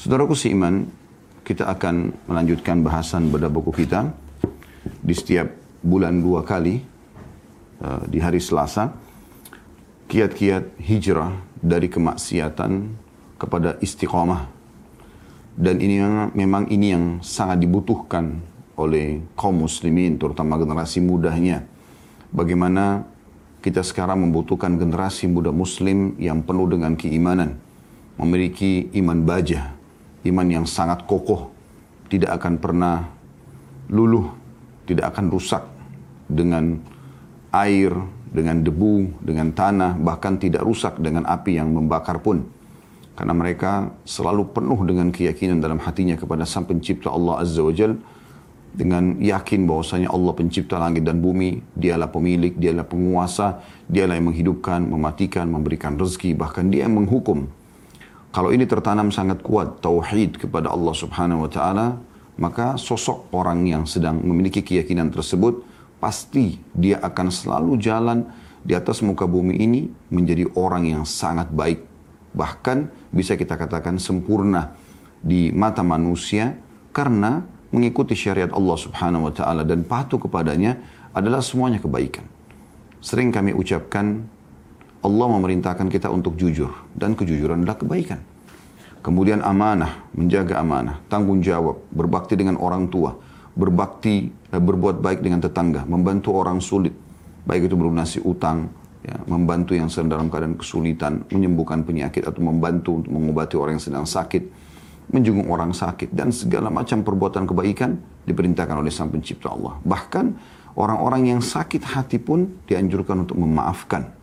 Saudaraku seiman, kita akan melanjutkan bahasan pada buku kita di setiap bulan dua kali uh, di hari Selasa. Kiat-kiat hijrah dari kemaksiatan kepada istiqamah. Dan ini memang ini yang sangat dibutuhkan oleh kaum muslimin, terutama generasi mudanya. Bagaimana kita sekarang membutuhkan generasi muda muslim yang penuh dengan keimanan. Memiliki iman baja, iman yang sangat kokoh. Tidak akan pernah luluh, tidak akan rusak dengan air, dengan debu, dengan tanah, bahkan tidak rusak dengan api yang membakar pun. Karena mereka selalu penuh dengan keyakinan dalam hatinya kepada sang pencipta Allah Azza wa Jalla dengan yakin bahwasanya Allah pencipta langit dan bumi, dialah pemilik, dialah penguasa, dialah yang menghidupkan, mematikan, memberikan rezeki, bahkan dia yang menghukum. Kalau ini tertanam sangat kuat tauhid kepada Allah Subhanahu wa taala, maka sosok orang yang sedang memiliki keyakinan tersebut pasti dia akan selalu jalan di atas muka bumi ini menjadi orang yang sangat baik. Bahkan bisa kita katakan sempurna di mata manusia karena mengikuti syariat Allah Subhanahu wa taala dan patuh kepadanya adalah semuanya kebaikan. Sering kami ucapkan Allah memerintahkan kita untuk jujur dan kejujuran adalah kebaikan. Kemudian amanah, menjaga amanah, tanggung jawab, berbakti dengan orang tua, berbakti, eh, berbuat baik dengan tetangga, membantu orang sulit, baik itu melunasi utang, ya, membantu yang sedang dalam keadaan kesulitan, menyembuhkan penyakit atau membantu untuk mengobati orang yang sedang sakit, menjenguk orang sakit dan segala macam perbuatan kebaikan diperintahkan oleh Sang Pencipta Allah. Bahkan orang-orang yang sakit hati pun dianjurkan untuk memaafkan.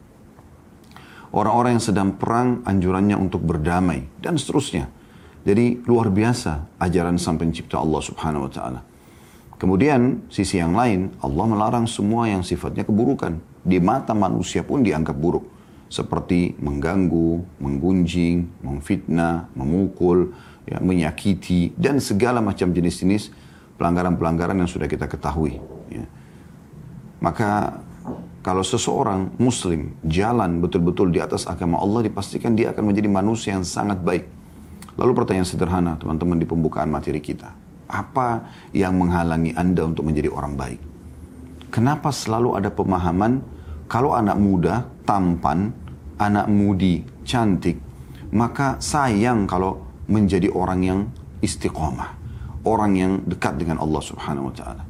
Orang-orang yang sedang perang anjurannya untuk berdamai dan seterusnya. Jadi luar biasa ajaran Sang Pencipta Allah Subhanahu wa taala. Kemudian sisi yang lain Allah melarang semua yang sifatnya keburukan. Di mata manusia pun dianggap buruk. Seperti mengganggu, menggunjing, memfitnah, memukul, ya, menyakiti, dan segala macam jenis-jenis pelanggaran-pelanggaran yang sudah kita ketahui. Ya. Maka kalau seseorang muslim jalan betul-betul di atas agama Allah, dipastikan dia akan menjadi manusia yang sangat baik. Lalu pertanyaan sederhana teman-teman di pembukaan materi kita. Apa yang menghalangi Anda untuk menjadi orang baik? Kenapa selalu ada pemahaman kalau anak muda, tampan, anak mudi, cantik, maka sayang kalau menjadi orang yang istiqomah. Orang yang dekat dengan Allah subhanahu wa ta'ala.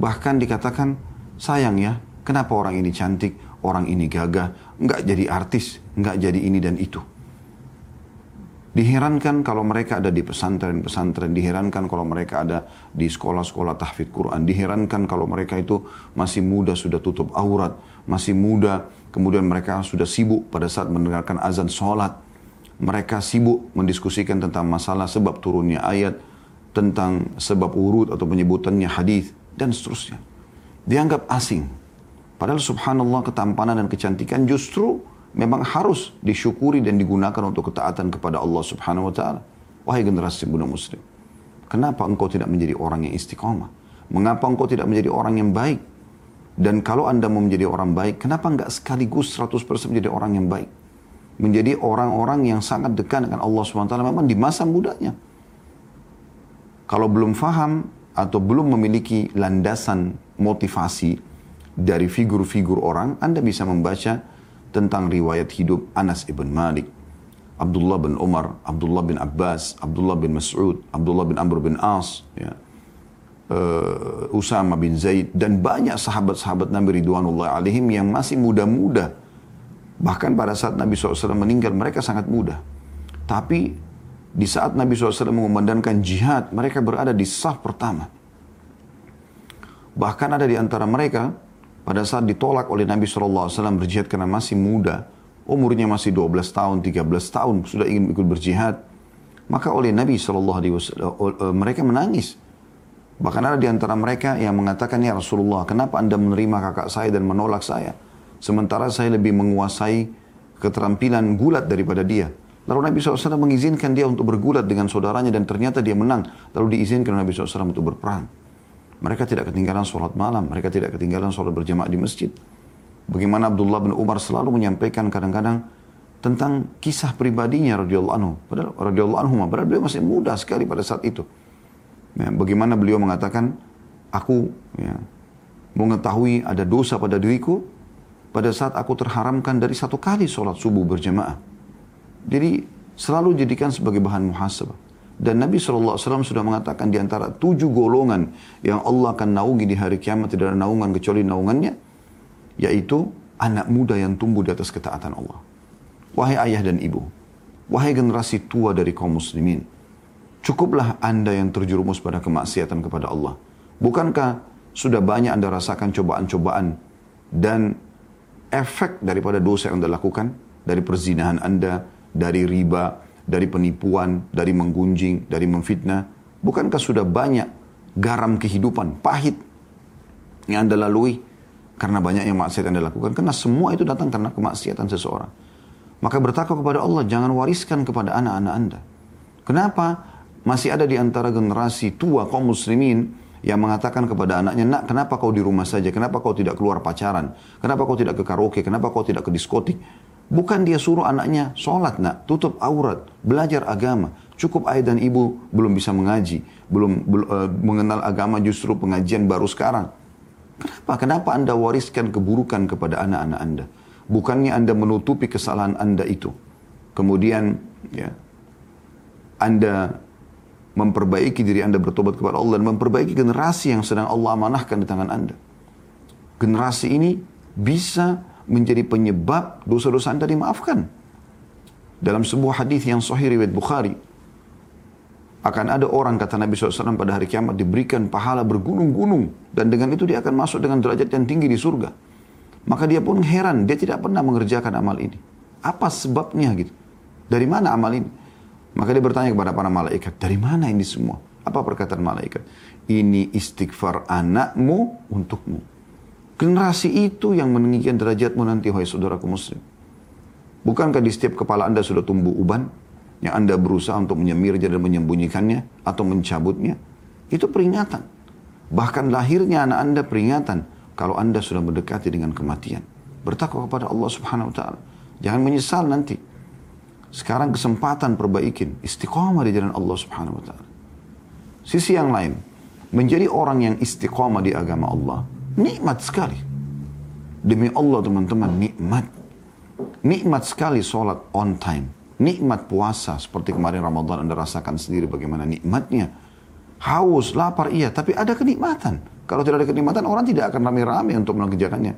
Bahkan dikatakan, sayang ya, kenapa orang ini cantik, orang ini gagah, nggak jadi artis, nggak jadi ini dan itu. Diherankan kalau mereka ada di pesantren-pesantren, diherankan kalau mereka ada di sekolah-sekolah tahfidz Quran, diherankan kalau mereka itu masih muda sudah tutup aurat, masih muda, kemudian mereka sudah sibuk pada saat mendengarkan azan sholat, mereka sibuk mendiskusikan tentang masalah sebab turunnya ayat, tentang sebab urut atau penyebutannya hadis dan seterusnya. Dianggap asing. Padahal subhanallah ketampanan dan kecantikan justru memang harus disyukuri dan digunakan untuk ketaatan kepada Allah subhanahu wa ta'ala. Wahai generasi muda muslim. Kenapa engkau tidak menjadi orang yang istiqamah? Mengapa engkau tidak menjadi orang yang baik? Dan kalau anda mau menjadi orang baik, kenapa enggak sekaligus 100% menjadi orang yang baik? menjadi orang-orang yang sangat dekat dengan Allah SWT memang di masa mudanya. Kalau belum faham atau belum memiliki landasan motivasi dari figur-figur orang, Anda bisa membaca tentang riwayat hidup Anas ibn Malik, Abdullah bin Umar, Abdullah bin Abbas, Abdullah bin Mas'ud, Abdullah bin Amr bin As, ya. Uh, Usama bin Zaid dan banyak sahabat-sahabat Nabi Ridwanullah alaihim yang masih muda-muda Bahkan pada saat Nabi SAW meninggal mereka sangat muda. Tapi di saat Nabi SAW mengumandangkan jihad, mereka berada di saf pertama. Bahkan ada di antara mereka, pada saat ditolak oleh Nabi SAW berjihad karena masih muda, umurnya masih 12 tahun, 13 tahun, sudah ingin ikut berjihad, maka oleh Nabi SAW eh, mereka menangis. Bahkan ada di antara mereka yang mengatakan, Ya Rasulullah, kenapa anda menerima kakak saya dan menolak saya? Sementara saya lebih menguasai keterampilan gulat daripada dia. Lalu Nabi SAW mengizinkan dia untuk bergulat dengan saudaranya dan ternyata dia menang. Lalu diizinkan Nabi SAW untuk berperang. Mereka tidak ketinggalan sholat malam. Mereka tidak ketinggalan sholat berjamaah di masjid. Bagaimana Abdullah bin Umar selalu menyampaikan kadang-kadang tentang kisah pribadinya radhiyallahu anhu. Padahal radhiyallahu anhu, padahal beliau masih muda sekali pada saat itu. Ya, bagaimana beliau mengatakan, aku ya, mengetahui ada dosa pada diriku pada saat aku terharamkan dari satu kali sholat subuh berjamaah. Jadi selalu jadikan sebagai bahan muhasabah. Dan Nabi SAW sudah mengatakan di antara tujuh golongan yang Allah akan naungi di hari kiamat tidak ada naungan kecuali naungannya. Yaitu anak muda yang tumbuh di atas ketaatan Allah. Wahai ayah dan ibu, wahai generasi tua dari kaum muslimin, cukuplah anda yang terjerumus pada kemaksiatan kepada Allah. Bukankah sudah banyak anda rasakan cobaan-cobaan dan efek daripada dosa yang anda lakukan? Dari perzinahan anda, dari riba, dari penipuan, dari menggunjing, dari memfitnah. Bukankah sudah banyak garam kehidupan, pahit yang anda lalui karena banyak yang maksiat anda lakukan? Karena semua itu datang karena kemaksiatan seseorang. Maka bertakwa kepada Allah, jangan wariskan kepada anak-anak anda. Kenapa? Masih ada di antara generasi tua kaum muslimin yang mengatakan kepada anaknya, nak kenapa kau di rumah saja? Kenapa kau tidak keluar pacaran? Kenapa kau tidak ke karaoke? Kenapa kau tidak ke diskotik? Bukan dia suruh anaknya sholat nak, tutup aurat, belajar agama. Cukup ayah dan ibu belum bisa mengaji, belum, belum uh, mengenal agama justru pengajian baru sekarang. Kenapa? Kenapa anda wariskan keburukan kepada anak-anak anda? Bukannya anda menutupi kesalahan anda itu. Kemudian ya, anda memperbaiki diri anda bertobat kepada Allah dan memperbaiki generasi yang sedang Allah amanahkan di tangan anda. Generasi ini bisa menjadi penyebab dosa-dosa anda dimaafkan. Dalam sebuah hadis yang sahih riwayat Bukhari, akan ada orang kata Nabi SAW pada hari kiamat diberikan pahala bergunung-gunung dan dengan itu dia akan masuk dengan derajat yang tinggi di surga. Maka dia pun heran, dia tidak pernah mengerjakan amal ini. Apa sebabnya gitu? Dari mana amal ini? Maka dia bertanya kepada para malaikat, dari mana ini semua? Apa perkataan malaikat? Ini istighfar anakmu untukmu. Generasi itu yang meninggikan derajatmu nanti, wahai saudaraku muslim. Bukankah di setiap kepala anda sudah tumbuh uban? Yang anda berusaha untuk menyemirnya dan menyembunyikannya atau mencabutnya? Itu peringatan. Bahkan lahirnya anak anda peringatan kalau anda sudah mendekati dengan kematian. Bertakwa kepada Allah subhanahu wa ta'ala. Jangan menyesal nanti. Sekarang kesempatan perbaikin. Istiqamah di jalan Allah subhanahu wa ta'ala. Sisi yang lain. Menjadi orang yang istiqamah di agama Allah. Nikmat sekali. Demi Allah teman-teman, nikmat. Nikmat sekali sholat on time. Nikmat puasa seperti kemarin Ramadan Anda rasakan sendiri bagaimana nikmatnya. Haus, lapar iya, tapi ada kenikmatan. Kalau tidak ada kenikmatan, orang tidak akan rame-rame untuk mengerjakannya.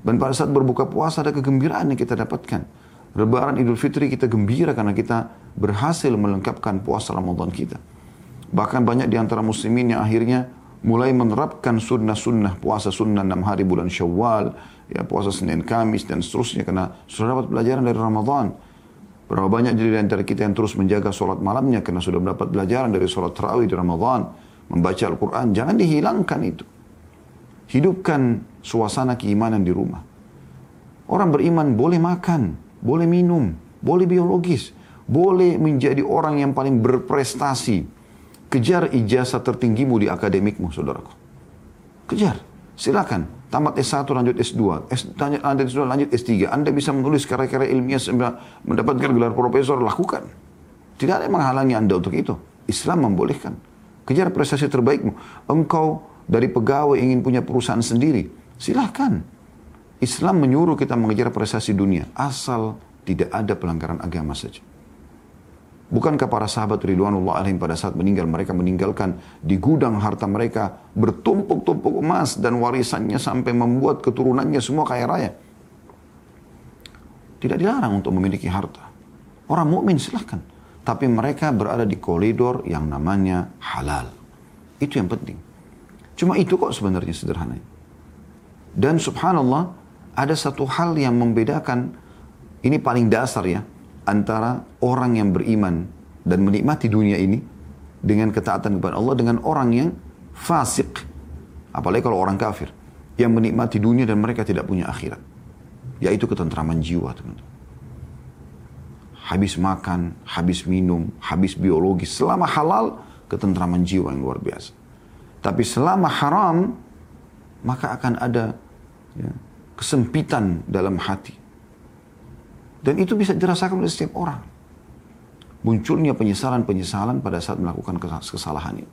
Dan pada saat berbuka puasa ada kegembiraan yang kita dapatkan. Lebaran Idul Fitri kita gembira karena kita berhasil melengkapkan puasa Ramadan kita. Bahkan banyak di antara muslimin yang akhirnya mulai menerapkan sunnah-sunnah puasa sunnah enam hari bulan Syawal, ya puasa Senin Kamis dan seterusnya karena sudah dapat pelajaran dari Ramadan. Berapa banyak jadi di antara kita yang terus menjaga sholat malamnya karena sudah mendapat pelajaran dari sholat tarawih di Ramadan membaca Al-Quran, jangan dihilangkan itu. Hidupkan suasana keimanan di rumah. Orang beriman boleh makan, boleh minum, boleh biologis, boleh menjadi orang yang paling berprestasi. Kejar ijazah tertinggimu di akademikmu, saudaraku. Kejar, silakan. Tamat S1 lanjut S2, S, lanjut S2 lanjut S3. Anda bisa menulis karya-karya ilmiah mendapatkan gelar profesor, lakukan. Tidak ada yang menghalangi Anda untuk itu. Islam membolehkan. Kejar prestasi terbaikmu. Engkau dari pegawai ingin punya perusahaan sendiri. Silahkan. Islam menyuruh kita mengejar prestasi dunia. Asal tidak ada pelanggaran agama saja. Bukankah para sahabat Ridwanullah alaihim pada saat meninggal, mereka meninggalkan di gudang harta mereka bertumpuk-tumpuk emas dan warisannya sampai membuat keturunannya semua kaya raya. Tidak dilarang untuk memiliki harta. Orang mukmin silahkan. Tapi mereka berada di koridor yang namanya halal. Itu yang penting. Cuma itu kok sebenarnya sederhana. Dan subhanallah, ada satu hal yang membedakan, ini paling dasar ya, antara orang yang beriman dan menikmati dunia ini dengan ketaatan kepada Allah dengan orang yang fasik. Apalagi kalau orang kafir. Yang menikmati dunia dan mereka tidak punya akhirat. Yaitu ketentraman jiwa teman-teman habis makan, habis minum, habis biologis. Selama halal, ketentraman jiwa yang luar biasa. Tapi selama haram, maka akan ada ya, kesempitan dalam hati. Dan itu bisa dirasakan oleh setiap orang. Munculnya penyesalan-penyesalan pada saat melakukan kesalahan ini.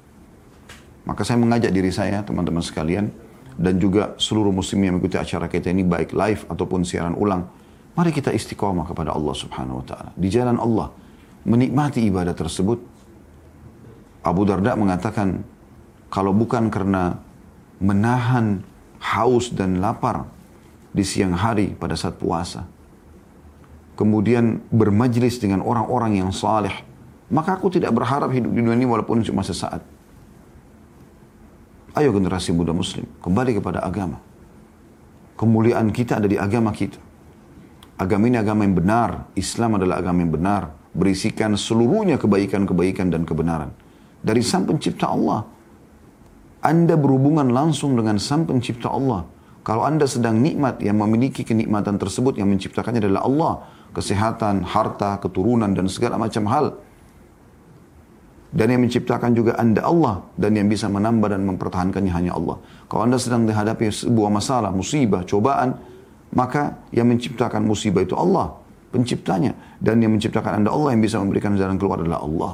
Maka saya mengajak diri saya, teman-teman sekalian, dan juga seluruh muslim yang mengikuti acara kita ini baik live ataupun siaran ulang. Mari kita istiqomah kepada Allah subhanahu wa ta'ala. Di jalan Allah. Menikmati ibadah tersebut. Abu Darda mengatakan, kalau bukan karena menahan haus dan lapar di siang hari pada saat puasa. Kemudian bermajlis dengan orang-orang yang saleh. Maka aku tidak berharap hidup di dunia ini walaupun cuma sesaat. Ayo generasi muda muslim, kembali kepada agama. Kemuliaan kita ada di agama kita. Agama ini agama yang benar, Islam adalah agama yang benar, berisikan seluruhnya kebaikan-kebaikan dan kebenaran. Dari sang pencipta Allah. Anda berhubungan langsung dengan sang pencipta Allah. Kalau Anda sedang nikmat yang memiliki kenikmatan tersebut yang menciptakannya adalah Allah. Kesehatan, harta, keturunan, dan segala macam hal dan yang menciptakan juga anda Allah dan yang bisa menambah dan mempertahankannya hanya Allah. Kalau anda sedang menghadapi sebuah masalah, musibah, cobaan, maka yang menciptakan musibah itu Allah, penciptanya. Dan yang menciptakan anda Allah yang bisa memberikan jalan keluar adalah Allah.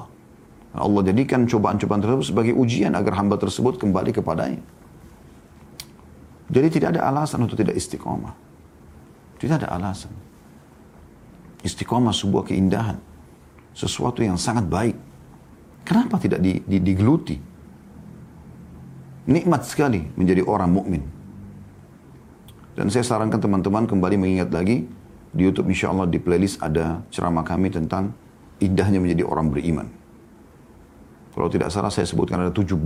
Allah jadikan cobaan-cobaan tersebut sebagai ujian agar hamba tersebut kembali kepadanya. Jadi tidak ada alasan untuk tidak istiqomah. Tidak ada alasan. Istiqomah sebuah keindahan. Sesuatu yang sangat baik Kenapa tidak di, di, digeluti? Nikmat sekali menjadi orang mukmin. Dan saya sarankan teman-teman kembali mengingat lagi di YouTube insya Allah di playlist ada ceramah kami tentang indahnya menjadi orang beriman. Kalau tidak salah saya sebutkan ada 17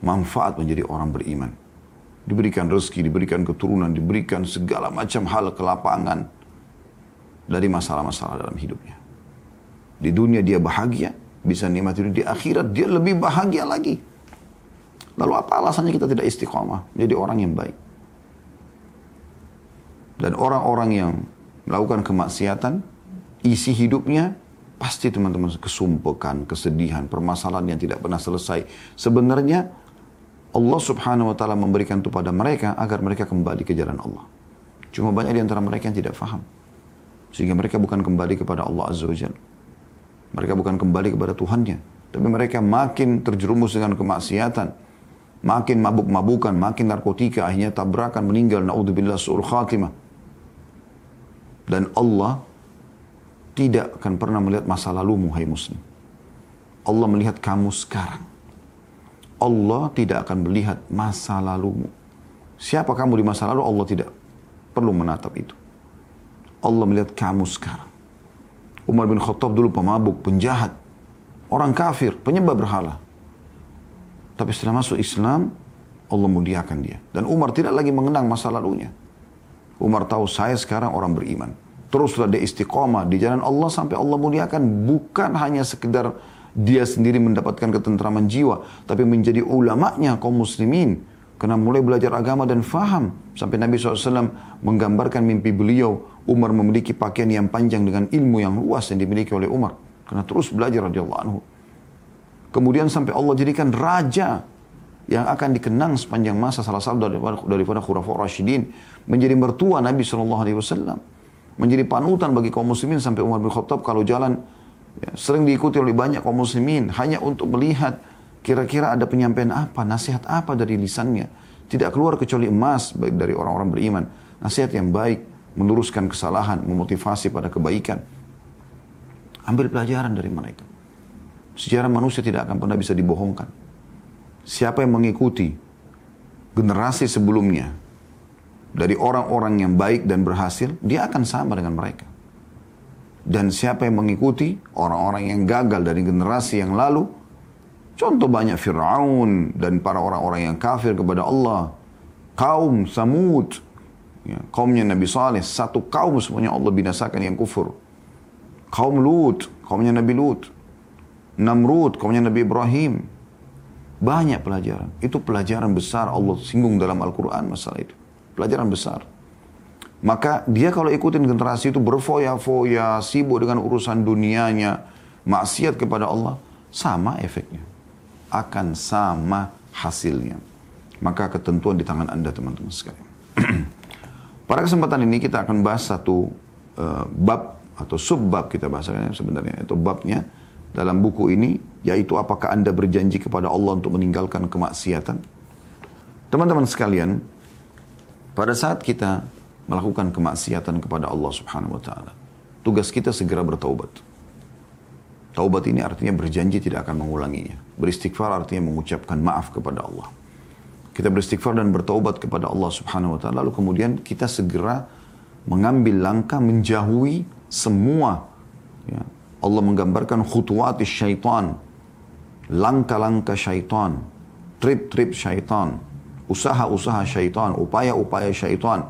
manfaat menjadi orang beriman. Diberikan rezeki, diberikan keturunan, diberikan segala macam hal kelapangan dari masalah-masalah dalam hidupnya. Di dunia dia bahagia, bisa nikmati di akhirat, dia lebih bahagia lagi. Lalu apa alasannya kita tidak istiqomah, menjadi orang yang baik? Dan orang-orang yang melakukan kemaksiatan, isi hidupnya pasti teman-teman kesumpekan, kesedihan, permasalahan yang tidak pernah selesai. Sebenarnya Allah subhanahu wa ta'ala memberikan itu pada mereka agar mereka kembali ke jalan Allah. Cuma banyak di antara mereka yang tidak faham. Sehingga mereka bukan kembali kepada Allah Azza wa Jalla. Mereka bukan kembali kepada Tuhannya. Tapi mereka makin terjerumus dengan kemaksiatan. Makin mabuk-mabukan, makin narkotika, akhirnya tabrakan, meninggal. Na'udzubillah su'ul khatimah. Dan Allah tidak akan pernah melihat masa lalumu, hai muslim. Allah melihat kamu sekarang. Allah tidak akan melihat masa lalumu. Siapa kamu di masa lalu, Allah tidak perlu menatap itu. Allah melihat kamu sekarang. Umar bin Khattab dulu pemabuk, penjahat, orang kafir, penyembah berhala. Tapi setelah masuk Islam, Allah muliakan dia. Dan Umar tidak lagi mengenang masa lalunya. Umar tahu saya sekarang orang beriman. Teruslah dia istiqomah di jalan Allah sampai Allah muliakan. Bukan hanya sekedar dia sendiri mendapatkan ketentraman jiwa. Tapi menjadi ulamanya kaum muslimin. Karena mulai belajar agama dan faham. Sampai Nabi SAW menggambarkan mimpi beliau. Umar memiliki pakaian yang panjang dengan ilmu yang luas yang dimiliki oleh Umar. Karena terus belajar radhiyallahu anhu. Kemudian sampai Allah jadikan raja yang akan dikenang sepanjang masa salah satu daripada, daripada khurafah Rashidin. Menjadi mertua Nabi SAW. Menjadi panutan bagi kaum muslimin sampai Umar bin Khattab kalau jalan ya, sering diikuti oleh banyak kaum muslimin. Hanya untuk melihat Kira-kira ada penyampaian apa, nasihat apa dari lisannya. Tidak keluar kecuali emas baik dari orang-orang beriman. Nasihat yang baik, meluruskan kesalahan, memotivasi pada kebaikan. Ambil pelajaran dari mereka. Sejarah manusia tidak akan pernah bisa dibohongkan. Siapa yang mengikuti generasi sebelumnya dari orang-orang yang baik dan berhasil, dia akan sama dengan mereka. Dan siapa yang mengikuti orang-orang yang gagal dari generasi yang lalu, Contoh banyak Fir'aun dan para orang-orang yang kafir kepada Allah. Kaum Samud. Ya, kaumnya Nabi Saleh. Satu kaum semuanya Allah binasakan yang kufur. Kaum Lut. Kaumnya Nabi Lut. Namrud. Kaumnya Nabi Ibrahim. Banyak pelajaran. Itu pelajaran besar Allah singgung dalam Al-Quran masalah itu. Pelajaran besar. Maka dia kalau ikutin generasi itu berfoya-foya, sibuk dengan urusan dunianya, maksiat kepada Allah, sama efeknya akan sama hasilnya. Maka ketentuan di tangan Anda teman-teman sekalian. Pada kesempatan ini kita akan bahas satu uh, bab atau subbab kita bahasakan sebenarnya itu babnya dalam buku ini yaitu apakah Anda berjanji kepada Allah untuk meninggalkan kemaksiatan? Teman-teman sekalian, pada saat kita melakukan kemaksiatan kepada Allah Subhanahu wa taala, tugas kita segera bertaubat. Taubat ini artinya berjanji tidak akan mengulanginya. Beristighfar artinya mengucapkan maaf kepada Allah. Kita beristighfar dan bertaubat kepada Allah Subhanahu wa taala lalu kemudian kita segera mengambil langkah menjauhi semua ya, Allah menggambarkan khutuwati syaitan langkah-langkah syaitan trip-trip syaitan usaha-usaha syaitan upaya-upaya syaitan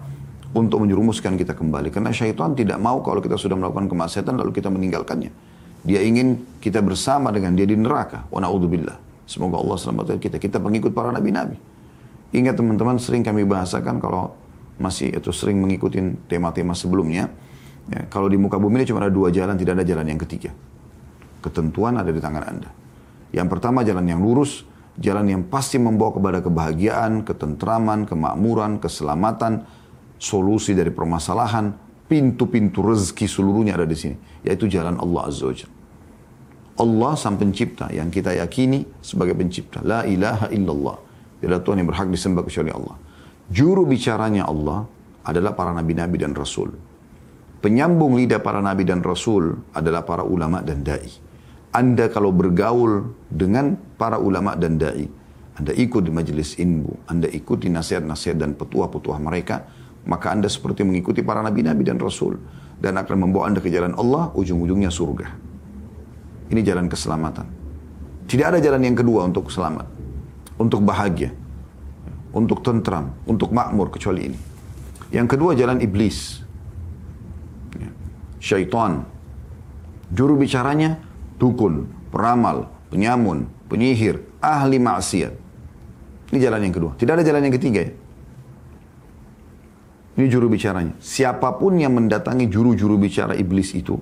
untuk menjerumuskan kita kembali karena syaitan tidak mau kalau kita sudah melakukan kemaksiatan lalu kita meninggalkannya dia ingin kita bersama dengan dia di neraka wa naudzubillah semoga Allah selamatkan kita kita pengikut para nabi-nabi Ingat teman-teman sering kami bahasakan kalau masih itu sering mengikuti tema-tema sebelumnya. Ya, kalau di muka bumi ini cuma ada dua jalan, tidak ada jalan yang ketiga. Ketentuan ada di tangan Anda. Yang pertama jalan yang lurus, jalan yang pasti membawa kepada kebahagiaan, ketentraman, kemakmuran, keselamatan, solusi dari permasalahan, pintu-pintu rezeki seluruhnya ada di sini. Yaitu jalan Allah Azza wa Allah sang pencipta yang kita yakini sebagai pencipta. La ilaha illallah. Tidak Tuhan yang berhak disembah kecuali Allah. Juru bicaranya Allah adalah para nabi-nabi dan rasul. Penyambung lidah para nabi dan rasul adalah para ulama dan dai. Anda kalau bergaul dengan para ulama dan dai, Anda ikut di majelis ilmu, Anda ikuti nasihat-nasihat dan petuah-petuah mereka, maka Anda seperti mengikuti para nabi-nabi dan rasul dan akan membawa Anda ke jalan Allah, ujung-ujungnya surga. Ini jalan keselamatan. Tidak ada jalan yang kedua untuk selamat untuk bahagia, untuk tentram, untuk makmur kecuali ini. Yang kedua jalan iblis. Ya. Syaitan. Juru bicaranya dukun, peramal, penyamun, penyihir, ahli maksiat. Ini jalan yang kedua. Tidak ada jalan yang ketiga ya. Ini juru bicaranya. Siapa pun yang mendatangi juru-juru bicara iblis itu,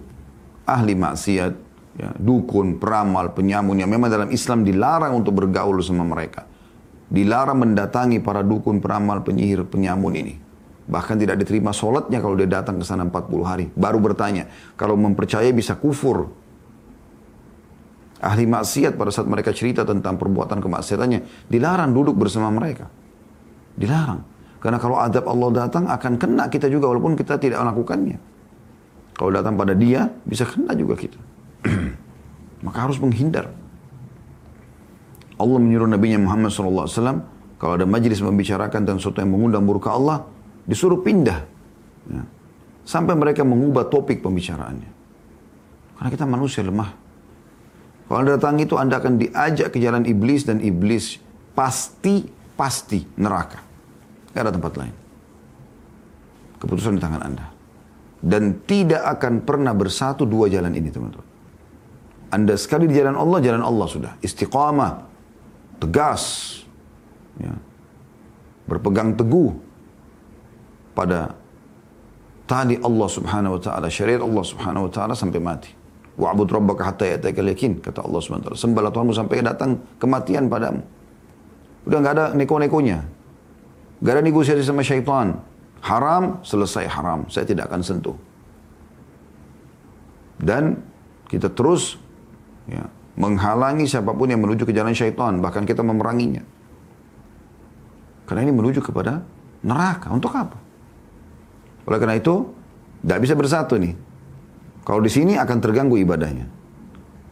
ahli maksiat, ya, dukun, peramal, penyamun yang memang dalam Islam dilarang untuk bergaul sama mereka. Dilarang mendatangi para dukun, peramal, penyihir, penyamun ini. Bahkan tidak diterima sholatnya kalau dia datang ke sana 40 hari. Baru bertanya, kalau mempercayai bisa kufur. Ahli maksiat pada saat mereka cerita tentang perbuatan kemaksiatannya, dilarang duduk bersama mereka. Dilarang. Karena kalau adab Allah datang akan kena kita juga walaupun kita tidak melakukannya. Kalau datang pada dia, bisa kena juga kita. Maka harus menghindar. Allah menyuruh Nabi Muhammad SAW, kalau ada majlis membicarakan dan sesuatu yang mengundang murka Allah, disuruh pindah. Ya. Sampai mereka mengubah topik pembicaraannya. Karena kita manusia lemah. Kalau anda datang itu, anda akan diajak ke jalan iblis dan iblis pasti, pasti neraka. Tidak ada tempat lain. Keputusan di tangan anda. Dan tidak akan pernah bersatu dua jalan ini, teman-teman. Anda sekali di jalan Allah, jalan Allah sudah. Istiqamah. Tegas. Ya. Berpegang teguh pada tali Allah subhanahu wa ta'ala. Syariat Allah subhanahu wa ta'ala sampai mati. Wa'bud rabbaka hatta ya'taikal yakin. Kata Allah subhanahu wa ta'ala. Tuhanmu sampai datang kematian padamu. Udah nggak ada neko-nekonya. Gak ada negosiasi sama syaitan. Haram, selesai haram. Saya tidak akan sentuh. Dan kita terus ya, menghalangi siapa pun yang menuju ke jalan syaitan, bahkan kita memeranginya. Karena ini menuju kepada neraka. Untuk apa? Oleh karena itu, tidak bisa bersatu nih. Kalau di sini akan terganggu ibadahnya.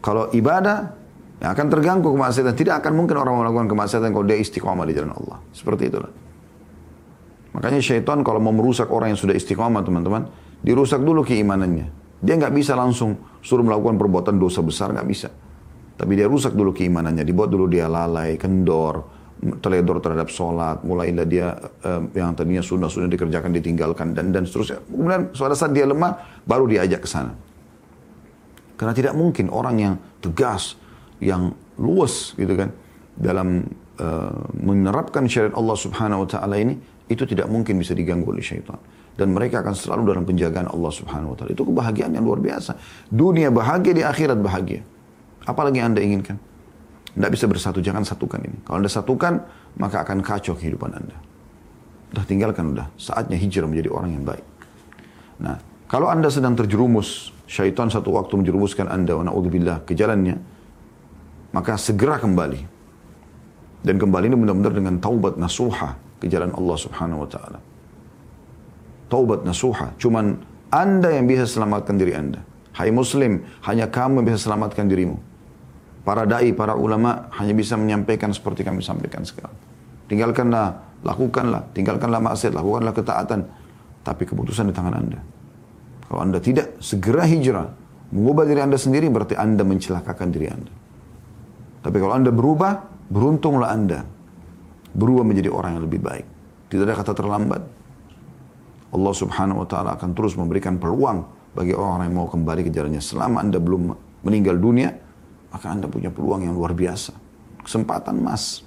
Kalau ibadah, ya akan terganggu kemaksiatan. Tidak akan mungkin orang melakukan kemaksiatan kalau dia istiqomah di jalan Allah. Seperti itulah. Makanya syaitan kalau mau merusak orang yang sudah istiqomah teman-teman, dirusak dulu keimanannya. Dia nggak bisa langsung suruh melakukan perbuatan dosa besar, nggak bisa. Tapi dia rusak dulu keimanannya, dibuat dulu dia lalai, kendor, teledor terhadap sholat, mulailah dia uh, yang tadinya sunnah-sunnah dikerjakan, ditinggalkan, dan dan seterusnya. Kemudian pada saat dia lemah, baru diajak ke sana. Karena tidak mungkin orang yang tegas, yang luas gitu kan, dalam uh, menerapkan syariat Allah subhanahu wa ta'ala ini, itu tidak mungkin bisa diganggu oleh syaitan dan mereka akan selalu dalam penjagaan Allah Subhanahu wa taala. Itu kebahagiaan yang luar biasa. Dunia bahagia di akhirat bahagia. Apalagi yang Anda inginkan? Tidak bisa bersatu, jangan satukan ini. Kalau Anda satukan, maka akan kacau kehidupan Anda. Udah tinggalkan udah. Saatnya hijrah menjadi orang yang baik. Nah, Kalau anda sedang terjerumus, syaitan satu waktu menjerumuskan anda, wa na'udzubillah, ke jalannya, maka segera kembali. Dan kembali ini benar-benar dengan taubat nasuha ke jalan Allah subhanahu wa ta'ala. Taubat nasuha. Cuman anda yang bisa selamatkan diri anda. Hai muslim, hanya kamu yang bisa selamatkan dirimu. Para da'i, para ulama hanya bisa menyampaikan seperti kami sampaikan sekarang. Tinggalkanlah, lakukanlah, tinggalkanlah maksiat, lakukanlah ketaatan. Tapi keputusan di tangan anda. Kalau anda tidak segera hijrah, mengubah diri anda sendiri berarti anda mencelakakan diri anda. Tapi kalau anda berubah, beruntunglah anda. Berubah menjadi orang yang lebih baik. Tidak ada kata terlambat. Allah subhanahu wa ta'ala akan terus memberikan peluang bagi orang yang mau kembali ke jalannya. Selama anda belum meninggal dunia, maka anda punya peluang yang luar biasa. Kesempatan emas.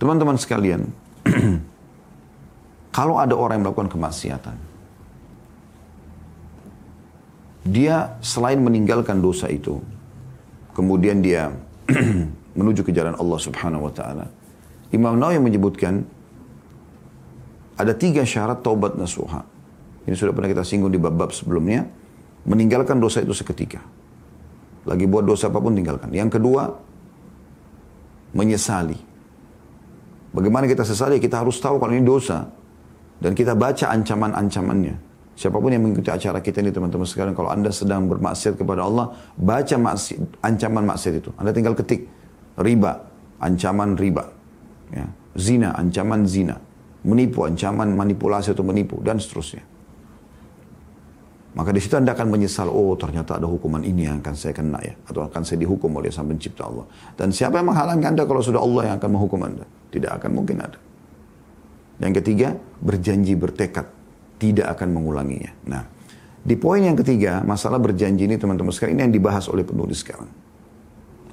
Teman-teman sekalian, kalau ada orang yang melakukan kemaksiatan, dia selain meninggalkan dosa itu, kemudian dia menuju ke jalan Allah Subhanahu wa taala. Imam Nawawi menyebutkan ada tiga syarat taubat nasuha. Ini sudah pernah kita singgung di bab-bab sebelumnya. Meninggalkan dosa itu seketika. Lagi buat dosa apa pun tinggalkan. Yang kedua, menyesali. Bagaimana kita sesali? Kita harus tahu kalau ini dosa. Dan kita baca ancaman-ancamannya. Siapa pun yang mengikuti acara kita ini teman-teman sekalian, kalau Anda sedang bermaksiat kepada Allah, baca maksiat, ancaman maksiat itu. Anda tinggal ketik riba, ancaman riba. Ya. Zina, ancaman zina. Menipu, ancaman manipulasi atau menipu, dan seterusnya. Maka di situ Anda akan menyesal, oh ternyata ada hukuman ini yang akan saya kena ya. Atau akan saya dihukum oleh sang pencipta Allah. Dan siapa yang menghalangi Anda kalau sudah Allah yang akan menghukum Anda? Tidak akan mungkin ada. Yang ketiga, berjanji bertekad tidak akan mengulanginya. Nah, di poin yang ketiga, masalah berjanji ini teman-teman sekalian, ini yang dibahas oleh penulis sekarang.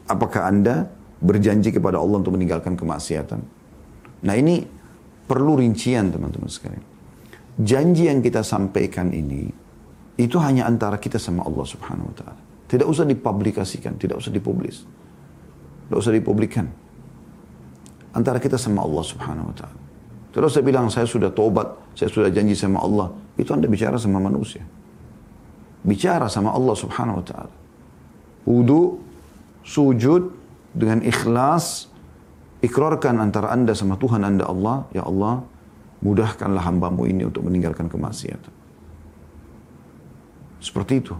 Apakah Anda berjanji kepada Allah untuk meninggalkan kemaksiatan? Nah ini perlu rincian teman-teman sekalian. Janji yang kita sampaikan ini, itu hanya antara kita sama Allah subhanahu wa ta'ala. Tidak usah dipublikasikan, tidak usah dipublis. Tidak usah dipublikan. Antara kita sama Allah subhanahu wa ta'ala. Terus saya bilang, saya sudah tobat, saya sudah janji sama Allah. Itu Anda bicara sama manusia. Bicara sama Allah subhanahu wa ta'ala. Wudhu, sujud, dengan ikhlas, ikrarkan antara Anda sama Tuhan Anda Allah, Ya Allah, mudahkanlah hambamu ini untuk meninggalkan kemaksiatan. Seperti itu.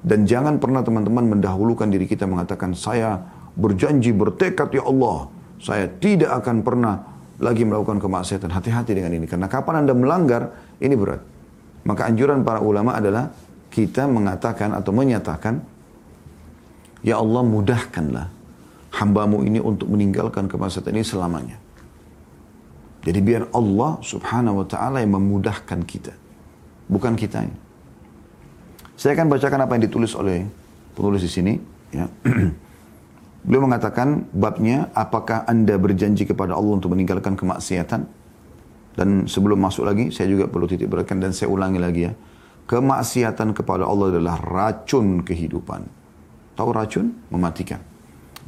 Dan jangan pernah teman-teman mendahulukan diri kita mengatakan, saya berjanji, bertekad ya Allah, saya tidak akan pernah lagi melakukan kemaksiatan. Hati-hati dengan ini. Karena kapan Anda melanggar, ini berat. Maka anjuran para ulama adalah kita mengatakan atau menyatakan, Ya Allah mudahkanlah hambamu ini untuk meninggalkan kemaksiatan ini selamanya. Jadi biar Allah subhanahu wa ta'ala yang memudahkan kita. Bukan kita. Saya akan bacakan apa yang ditulis oleh penulis di sini. Ya. Beliau mengatakan babnya apakah anda berjanji kepada Allah untuk meninggalkan kemaksiatan? Dan sebelum masuk lagi saya juga perlu titik beratkan dan saya ulangi lagi ya. Kemaksiatan kepada Allah adalah racun kehidupan. Tahu racun? Mematikan.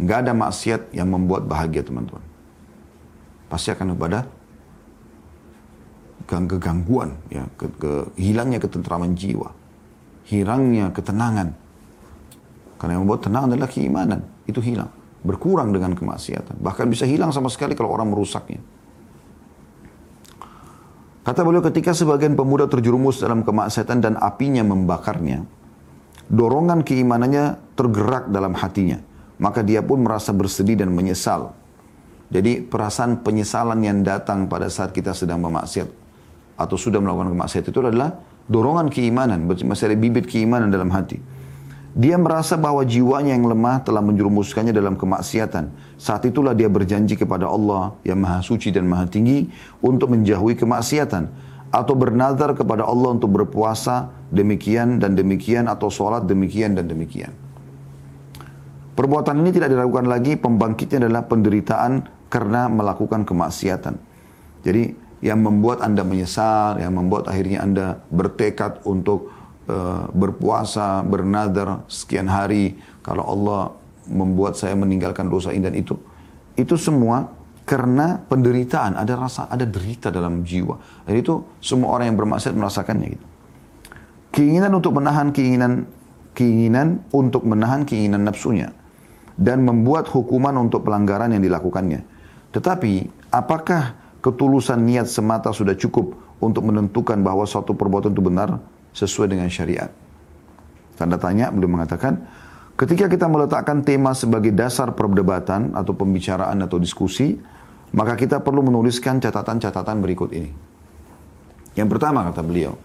Gak ada maksiat yang membuat bahagia teman-teman. Pasti akan kepada kegangguan, ya, ke, ke, hilangnya ketentraman jiwa, hilangnya ketenangan. Karena yang membuat tenang adalah keimanan itu hilang. Berkurang dengan kemaksiatan. Bahkan bisa hilang sama sekali kalau orang merusaknya. Kata beliau ketika sebagian pemuda terjerumus dalam kemaksiatan dan apinya membakarnya, dorongan keimanannya tergerak dalam hatinya. Maka dia pun merasa bersedih dan menyesal. Jadi perasaan penyesalan yang datang pada saat kita sedang memaksiat atau sudah melakukan kemaksiatan itu adalah dorongan keimanan, masih ada bibit keimanan dalam hati. Dia merasa bahwa jiwanya yang lemah telah menjerumuskannya dalam kemaksiatan. Saat itulah dia berjanji kepada Allah yang maha suci dan maha tinggi untuk menjauhi kemaksiatan. Atau bernazar kepada Allah untuk berpuasa demikian dan demikian atau sholat demikian dan demikian. Perbuatan ini tidak dilakukan lagi, pembangkitnya adalah penderitaan karena melakukan kemaksiatan. Jadi yang membuat Anda menyesal, yang membuat akhirnya Anda bertekad untuk Eh, berpuasa, bernadar sekian hari, kalau Allah membuat saya meninggalkan dosa ini dan itu, itu semua karena penderitaan, ada rasa, ada derita dalam jiwa. Dan itu semua orang yang bermaksiat merasakannya gitu. Keinginan untuk menahan keinginan keinginan untuk menahan keinginan nafsunya dan membuat hukuman untuk pelanggaran yang dilakukannya. Tetapi apakah ketulusan niat semata sudah cukup untuk menentukan bahwa suatu perbuatan itu benar sesuai dengan syariat? Tanda tanya beliau mengatakan, ketika kita meletakkan tema sebagai dasar perdebatan atau pembicaraan atau diskusi, maka kita perlu menuliskan catatan-catatan berikut ini. Yang pertama kata beliau,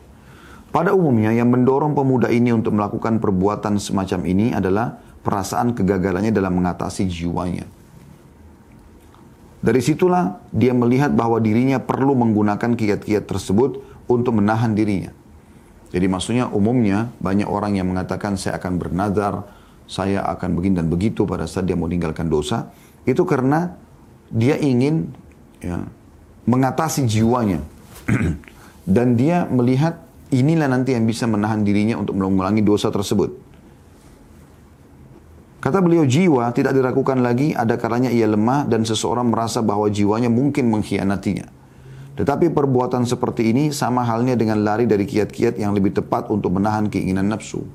pada umumnya yang mendorong pemuda ini untuk melakukan perbuatan semacam ini adalah perasaan kegagalannya dalam mengatasi jiwanya. Dari situlah dia melihat bahwa dirinya perlu menggunakan kiat-kiat tersebut untuk menahan dirinya. Jadi maksudnya umumnya banyak orang yang mengatakan saya akan bernazar, saya akan begini dan begitu pada saat dia meninggalkan dosa. Itu karena dia ingin ya, mengatasi jiwanya. dan dia melihat inilah nanti yang bisa menahan dirinya untuk mengulangi dosa tersebut. Kata beliau, jiwa tidak diragukan lagi, ada kalanya ia lemah dan seseorang merasa bahwa jiwanya mungkin mengkhianatinya. Tetapi perbuatan seperti ini sama halnya dengan lari dari kiat-kiat yang lebih tepat untuk menahan keinginan nafsu.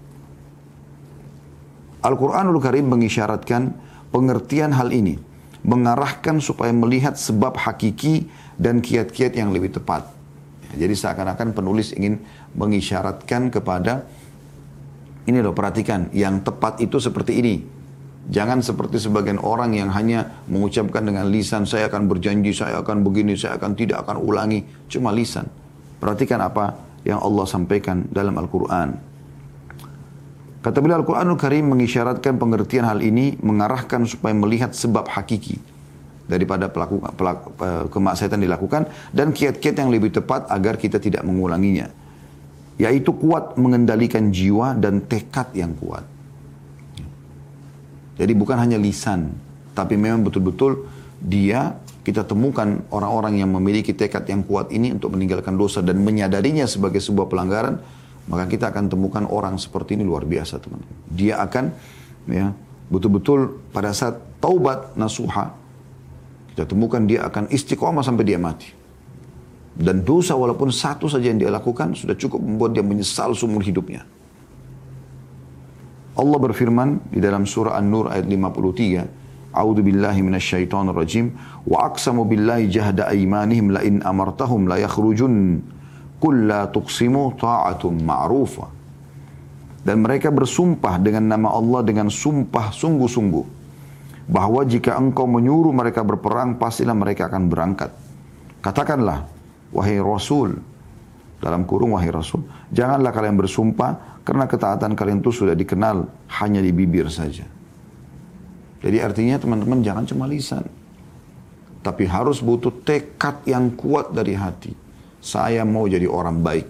Al-Quranul Karim mengisyaratkan pengertian hal ini, mengarahkan supaya melihat sebab hakiki dan kiat-kiat yang lebih tepat. Jadi seakan-akan penulis ingin mengisyaratkan kepada ini loh perhatikan yang tepat itu seperti ini. Jangan seperti sebagian orang yang hanya mengucapkan dengan lisan saya akan berjanji, saya akan begini, saya akan tidak akan ulangi. Cuma lisan. Perhatikan apa yang Allah sampaikan dalam Al-Quran. Kata beliau Al-Quranul Karim mengisyaratkan pengertian hal ini mengarahkan supaya melihat sebab hakiki daripada pelaku, pelaku kemaksiatan dilakukan dan kiat-kiat yang lebih tepat agar kita tidak mengulanginya yaitu kuat mengendalikan jiwa dan tekad yang kuat jadi bukan hanya lisan tapi memang betul-betul dia kita temukan orang-orang yang memiliki tekad yang kuat ini untuk meninggalkan dosa dan menyadarinya sebagai sebuah pelanggaran maka kita akan temukan orang seperti ini luar biasa teman-teman dia akan ya betul-betul pada saat taubat nasuha kita temukan dia akan istiqomah sampai dia mati. Dan dosa walaupun satu saja yang dia lakukan sudah cukup membuat dia menyesal seumur hidupnya. Allah berfirman di dalam surah An-Nur ayat 53, A'udzu billahi minasyaitonir rajim wa aqsamu billahi jahda aymanihim la in amartahum la yakhrujun qul la tuqsimu ta'atun ma'rufa. Dan mereka bersumpah dengan nama Allah dengan sumpah sungguh-sungguh bahwa jika engkau menyuruh mereka berperang, pastilah mereka akan berangkat. Katakanlah, wahai Rasul, dalam kurung wahai Rasul, janganlah kalian bersumpah karena ketaatan kalian itu sudah dikenal hanya di bibir saja. Jadi artinya teman-teman jangan cuma lisan. Tapi harus butuh tekad yang kuat dari hati. Saya mau jadi orang baik.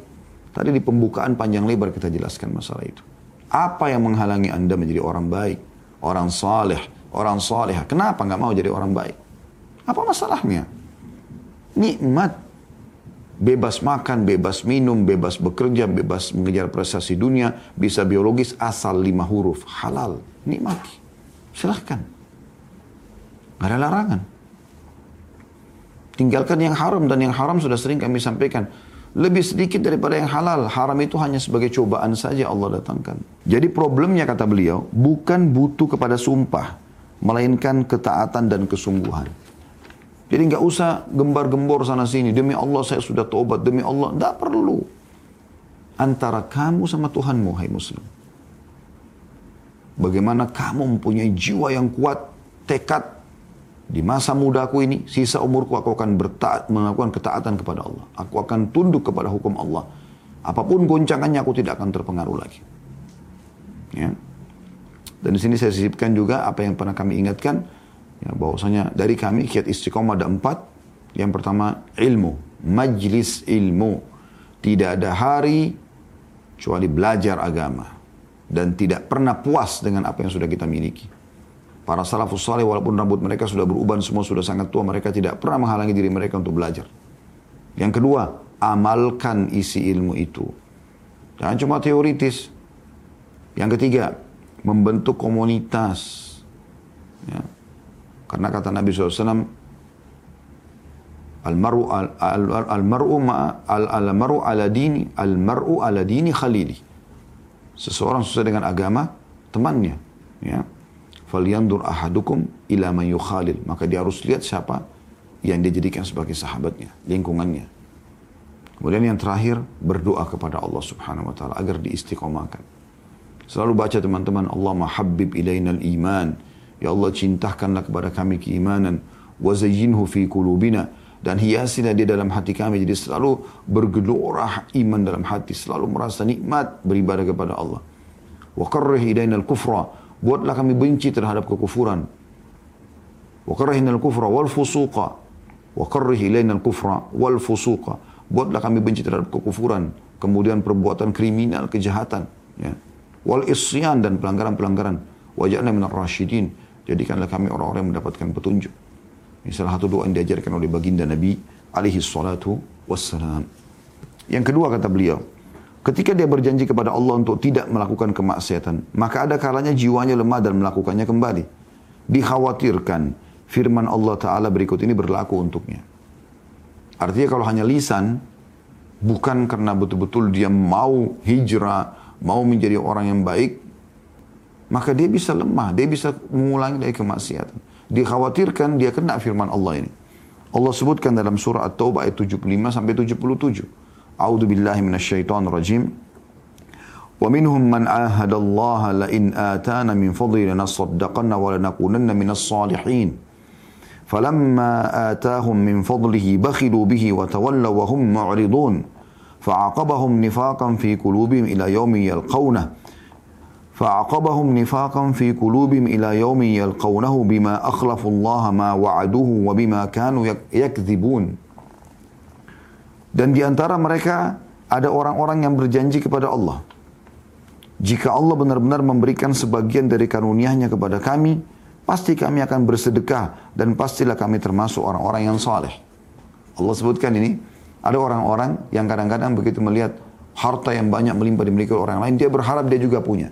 Tadi di pembukaan panjang lebar kita jelaskan masalah itu. Apa yang menghalangi Anda menjadi orang baik? Orang saleh, orang soleh. Kenapa nggak mau jadi orang baik? Apa masalahnya? Nikmat. Bebas makan, bebas minum, bebas bekerja, bebas mengejar prestasi dunia, bisa biologis asal lima huruf. Halal. Nikmati. Silahkan. Gak ada larangan. Tinggalkan yang haram dan yang haram sudah sering kami sampaikan lebih sedikit daripada yang halal. Haram itu hanya sebagai cobaan saja Allah datangkan. Jadi problemnya kata beliau, bukan butuh kepada sumpah melainkan ketaatan dan kesungguhan. Jadi nggak usah gembar-gembor sana sini. Demi Allah saya sudah tobat. Demi Allah. Nggak perlu. Antara kamu sama Tuhanmu, hai Muslim. Bagaimana kamu mempunyai jiwa yang kuat, tekad, di masa mudaku ini, sisa umurku aku akan bertaat, melakukan ketaatan kepada Allah. Aku akan tunduk kepada hukum Allah. Apa pun goncangannya aku tidak akan terpengaruh lagi. Ya. Dan di sini saya sisipkan juga apa yang pernah kami ingatkan, ya, bahwasanya dari kami kiat istiqomah ada empat. Yang pertama ilmu, majlis ilmu. Tidak ada hari kecuali belajar agama. Dan tidak pernah puas dengan apa yang sudah kita miliki. Para salafus saleh walaupun rambut mereka sudah beruban semua sudah sangat tua, mereka tidak pernah menghalangi diri mereka untuk belajar. Yang kedua, amalkan isi ilmu itu. Jangan cuma teoritis. Yang ketiga, membentuk komunitas. Ya. Karena kata Nabi SAW, Al-mar'u al-mar'u al-mar'u ala dini al-mar'u ala dini khalili. Seseorang sesuai dengan agama temannya, ya. Falyandur ahadukum ila man yukhalil. Maka dia harus lihat siapa yang dia jadikan sebagai sahabatnya, lingkungannya. Kemudian yang terakhir, berdoa kepada Allah subhanahu wa ta'ala agar diistiqomahkan. Selalu baca teman-teman, Allah mahabbib ilainal iman. Ya Allah cintakanlah kepada kami keimanan. Wazayinhu fi kulubina dan hiasilah dia dalam hati kami. Jadi selalu bergelora iman dalam hati. Selalu merasa nikmat beribadah kepada Allah. Wa karrih ilainal kufra buatlah kami benci terhadap kekufuran. Wa karrihinal kufra wal fusuqa. Wa karrih ilainal kufra wal fusuqa. Buatlah kami benci terhadap kekufuran. Kemudian perbuatan kriminal kejahatan. Ya. Wal isyan dan pelanggaran-pelanggaran. Wajahna minar rasyidin jadikanlah kami orang-orang yang mendapatkan petunjuk ini salah satu doa yang diajarkan oleh baginda Nabi alaihi salatu wassalam. Yang kedua kata beliau, ketika dia berjanji kepada Allah untuk tidak melakukan kemaksiatan, maka ada kalanya jiwanya lemah dan melakukannya kembali. Dikhawatirkan firman Allah Ta'ala berikut ini berlaku untuknya. Artinya kalau hanya lisan, bukan karena betul-betul dia mau hijrah, mau menjadi orang yang baik, maka dia bisa lemah, dia bisa mengulangi dari kemaksiatan dikhawatirkan dia kena firman Allah ini. Allah sebutkan dalam surah At-Taubah ayat 75 sampai 77. A'udzu billahi minasyaitonir rajim. Wa minhum man ahada Allah la in atana min fadli lanasaddaqanna wa lanakunanna minas salihin. فلما آتاهم من فضله بخلوا به وتولوا وهم معرضون فعاقبهم نفاقا في قلوبهم إلى يوم يلقونه فأعقبهم نفاقا في قلوبهم إلى يوم يلقونه بما أخلفوا الله ما وعدوه وبما كانوا يكذبون dan di antara mereka ada orang-orang yang berjanji kepada Allah jika Allah benar-benar memberikan sebagian dari karunia-Nya kepada kami pasti kami akan bersedekah dan pastilah kami termasuk orang-orang yang saleh Allah sebutkan ini ada orang-orang yang kadang-kadang begitu melihat harta yang banyak melimpah dimiliki orang lain dia berharap dia juga punya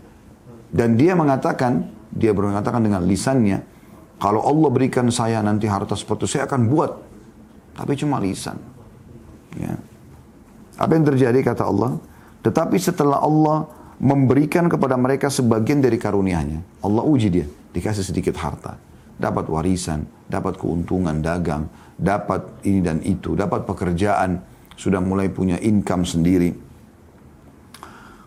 dan dia mengatakan, dia mengatakan dengan lisannya, kalau Allah berikan saya nanti harta seperti itu, saya akan buat. Tapi cuma lisan. Ya. Apa yang terjadi kata Allah? Tetapi setelah Allah memberikan kepada mereka sebagian dari karunia-Nya, Allah uji dia, dikasih sedikit harta, dapat warisan, dapat keuntungan dagang, dapat ini dan itu, dapat pekerjaan, sudah mulai punya income sendiri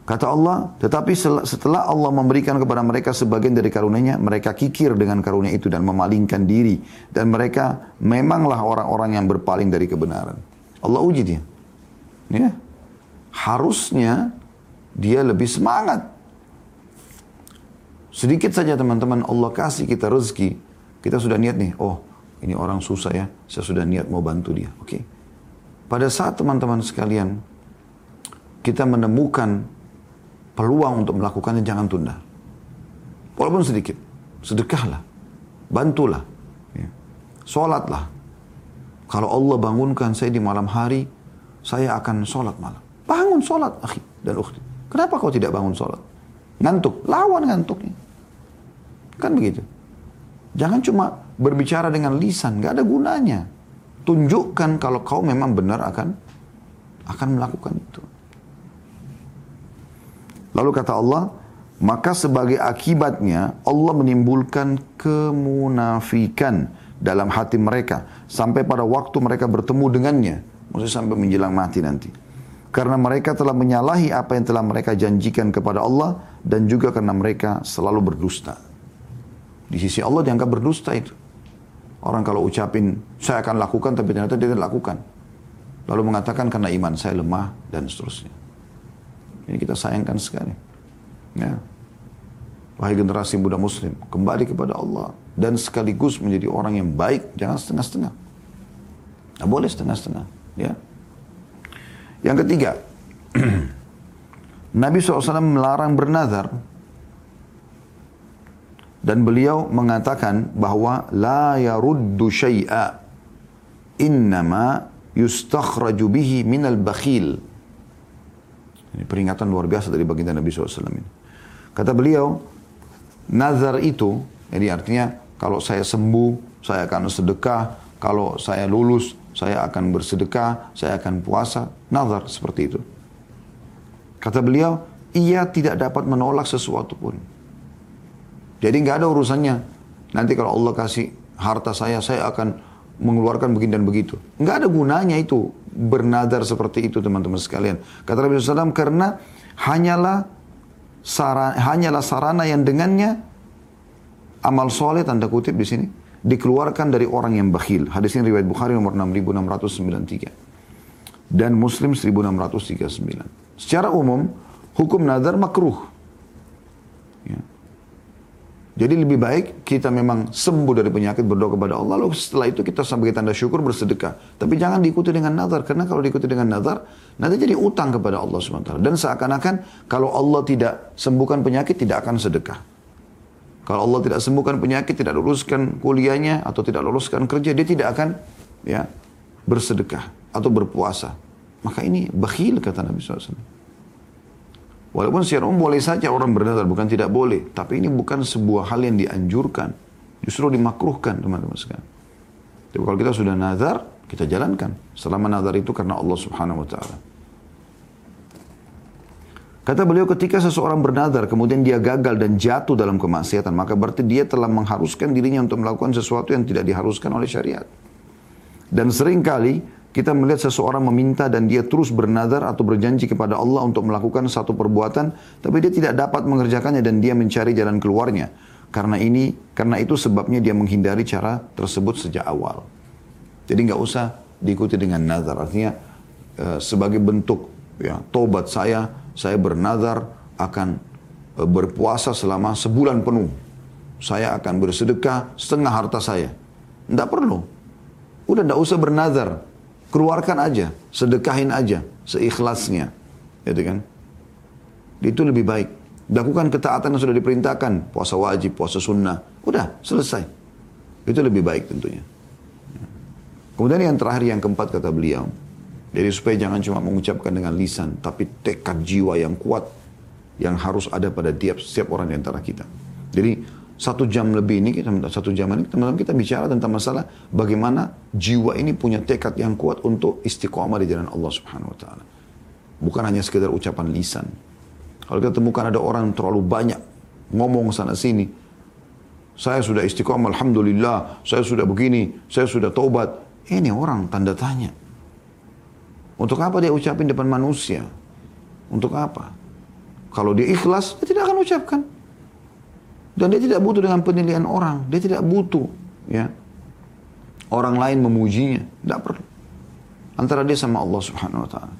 Kata Allah, tetapi setelah Allah memberikan kepada mereka sebagian dari karunia-Nya, mereka kikir dengan karunia itu dan memalingkan diri. Dan mereka memanglah orang-orang yang berpaling dari kebenaran. Allah uji dia. Ya. Harusnya dia lebih semangat. Sedikit saja teman-teman Allah kasih kita rezeki. Kita sudah niat nih, oh ini orang susah ya, saya sudah niat mau bantu dia. Oke. Okay. Pada saat teman-teman sekalian, kita menemukan peluang untuk melakukannya jangan tunda. Walaupun sedikit. Sedekahlah. Bantulah. Ya. Sholatlah. Kalau Allah bangunkan saya di malam hari, saya akan sholat malam. Bangun sholat, akhi dan ukhti. Kenapa kau tidak bangun sholat? Ngantuk. Lawan ngantuknya. Kan begitu. Jangan cuma berbicara dengan lisan. Gak ada gunanya. Tunjukkan kalau kau memang benar akan akan melakukan itu. Lalu kata Allah, maka sebagai akibatnya Allah menimbulkan kemunafikan dalam hati mereka sampai pada waktu mereka bertemu dengannya, maksudnya sampai menjelang mati nanti. Karena mereka telah menyalahi apa yang telah mereka janjikan kepada Allah dan juga karena mereka selalu berdusta. Di sisi Allah dianggap berdusta itu. Orang kalau ucapin, saya akan lakukan tapi ternyata dia tidak lakukan. Lalu mengatakan karena iman saya lemah dan seterusnya. Ini kita sayangkan sekali. Ya. Wahai generasi muda muslim, kembali kepada Allah. Dan sekaligus menjadi orang yang baik, jangan setengah-setengah. Nah, boleh setengah-setengah. Ya. Yang ketiga, Nabi SAW melarang bernazar dan beliau mengatakan bahwa la yaruddu syai'a innama yustakhraju bihi minal bakhil ini peringatan luar biasa dari baginda Nabi SAW ini. Kata beliau, nazar itu, jadi artinya kalau saya sembuh, saya akan sedekah, kalau saya lulus, saya akan bersedekah, saya akan puasa, nazar seperti itu. Kata beliau, ia tidak dapat menolak sesuatu pun. Jadi nggak ada urusannya. Nanti kalau Allah kasih harta saya, saya akan mengeluarkan begini dan begitu. Nggak ada gunanya itu bernadar seperti itu teman-teman sekalian. Kata Nabi SAW, karena hanyalah sarana, hanyalah sarana yang dengannya amal soleh tanda kutip di sini dikeluarkan dari orang yang bakhil. Hadis ini riwayat Bukhari nomor 6693 dan Muslim 1639. Secara umum hukum nazar makruh. Ya. Jadi lebih baik kita memang sembuh dari penyakit berdoa kepada Allah. Lalu setelah itu kita sebagai tanda syukur bersedekah. Tapi jangan diikuti dengan nazar. Karena kalau diikuti dengan nazar, nanti jadi utang kepada Allah SWT. Dan seakan-akan kalau Allah tidak sembuhkan penyakit, tidak akan sedekah. Kalau Allah tidak sembuhkan penyakit, tidak luluskan kuliahnya, atau tidak luluskan kerja, dia tidak akan ya bersedekah atau berpuasa. Maka ini bakhil kata Nabi SAW. Walaupun secara umum boleh saja orang bernazar, bukan tidak boleh. Tapi ini bukan sebuah hal yang dianjurkan. Justru dimakruhkan teman-teman sekalian. Tapi kalau kita sudah nazar, kita jalankan. Selama nazar itu karena Allah subhanahu wa ta'ala. Kata beliau ketika seseorang bernazar kemudian dia gagal dan jatuh dalam kemaksiatan maka berarti dia telah mengharuskan dirinya untuk melakukan sesuatu yang tidak diharuskan oleh syariat. Dan sering kali kita melihat seseorang meminta dan dia terus bernadar atau berjanji kepada Allah untuk melakukan satu perbuatan, tapi dia tidak dapat mengerjakannya dan dia mencari jalan keluarnya. Karena ini, karena itu sebabnya dia menghindari cara tersebut sejak awal. Jadi nggak usah diikuti dengan nazar. Artinya e, sebagai bentuk ya tobat saya, saya bernazar akan e, berpuasa selama sebulan penuh. Saya akan bersedekah setengah harta saya. Tidak perlu. Udah tidak usah bernazar keluarkan aja, sedekahin aja, seikhlasnya. Gitu kan? Itu lebih baik. Lakukan ketaatan yang sudah diperintahkan, puasa wajib, puasa sunnah. Udah, selesai. Itu lebih baik tentunya. Kemudian yang terakhir, yang keempat kata beliau. Jadi supaya jangan cuma mengucapkan dengan lisan, tapi tekad jiwa yang kuat yang harus ada pada tiap setiap orang di antara kita. Jadi satu jam lebih ini kita satu jam ini teman-teman kita bicara tentang masalah bagaimana jiwa ini punya tekad yang kuat untuk istiqomah di jalan Allah Subhanahu wa taala. Bukan hanya sekedar ucapan lisan. Kalau kita temukan ada orang terlalu banyak ngomong sana sini, saya sudah istiqomah, alhamdulillah, saya sudah begini, saya sudah taubat. Ini orang tanda tanya. Untuk apa dia ucapin depan manusia? Untuk apa? Kalau dia ikhlas, dia tidak akan ucapkan. Dan dia tidak butuh dengan penilaian orang. Dia tidak butuh ya orang lain memujinya. Tidak perlu. Antara dia sama Allah subhanahu wa ta'ala.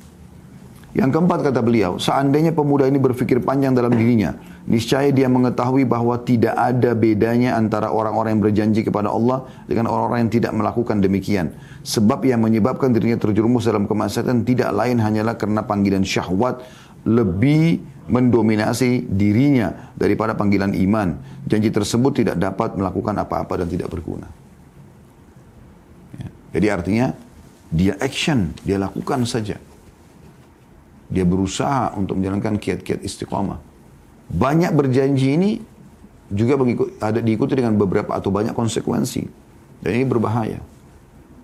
Yang keempat kata beliau, seandainya pemuda ini berpikir panjang dalam dirinya, niscaya dia mengetahui bahwa tidak ada bedanya antara orang-orang yang berjanji kepada Allah dengan orang-orang yang tidak melakukan demikian. Sebab yang menyebabkan dirinya terjerumus dalam kemaksiatan tidak lain hanyalah karena panggilan syahwat lebih mendominasi dirinya daripada panggilan iman. Janji tersebut tidak dapat melakukan apa-apa dan tidak berguna. Ya. Jadi artinya dia action, dia lakukan saja. Dia berusaha untuk menjalankan kiat-kiat istiqamah. Banyak berjanji ini juga ada diikuti dengan beberapa atau banyak konsekuensi. Dan ini berbahaya.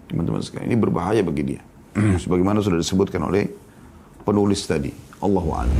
Teman-teman sekalian, ini berbahaya bagi dia. Sebagaimana sudah disebutkan oleh penulis tadi. Allahu a'lam.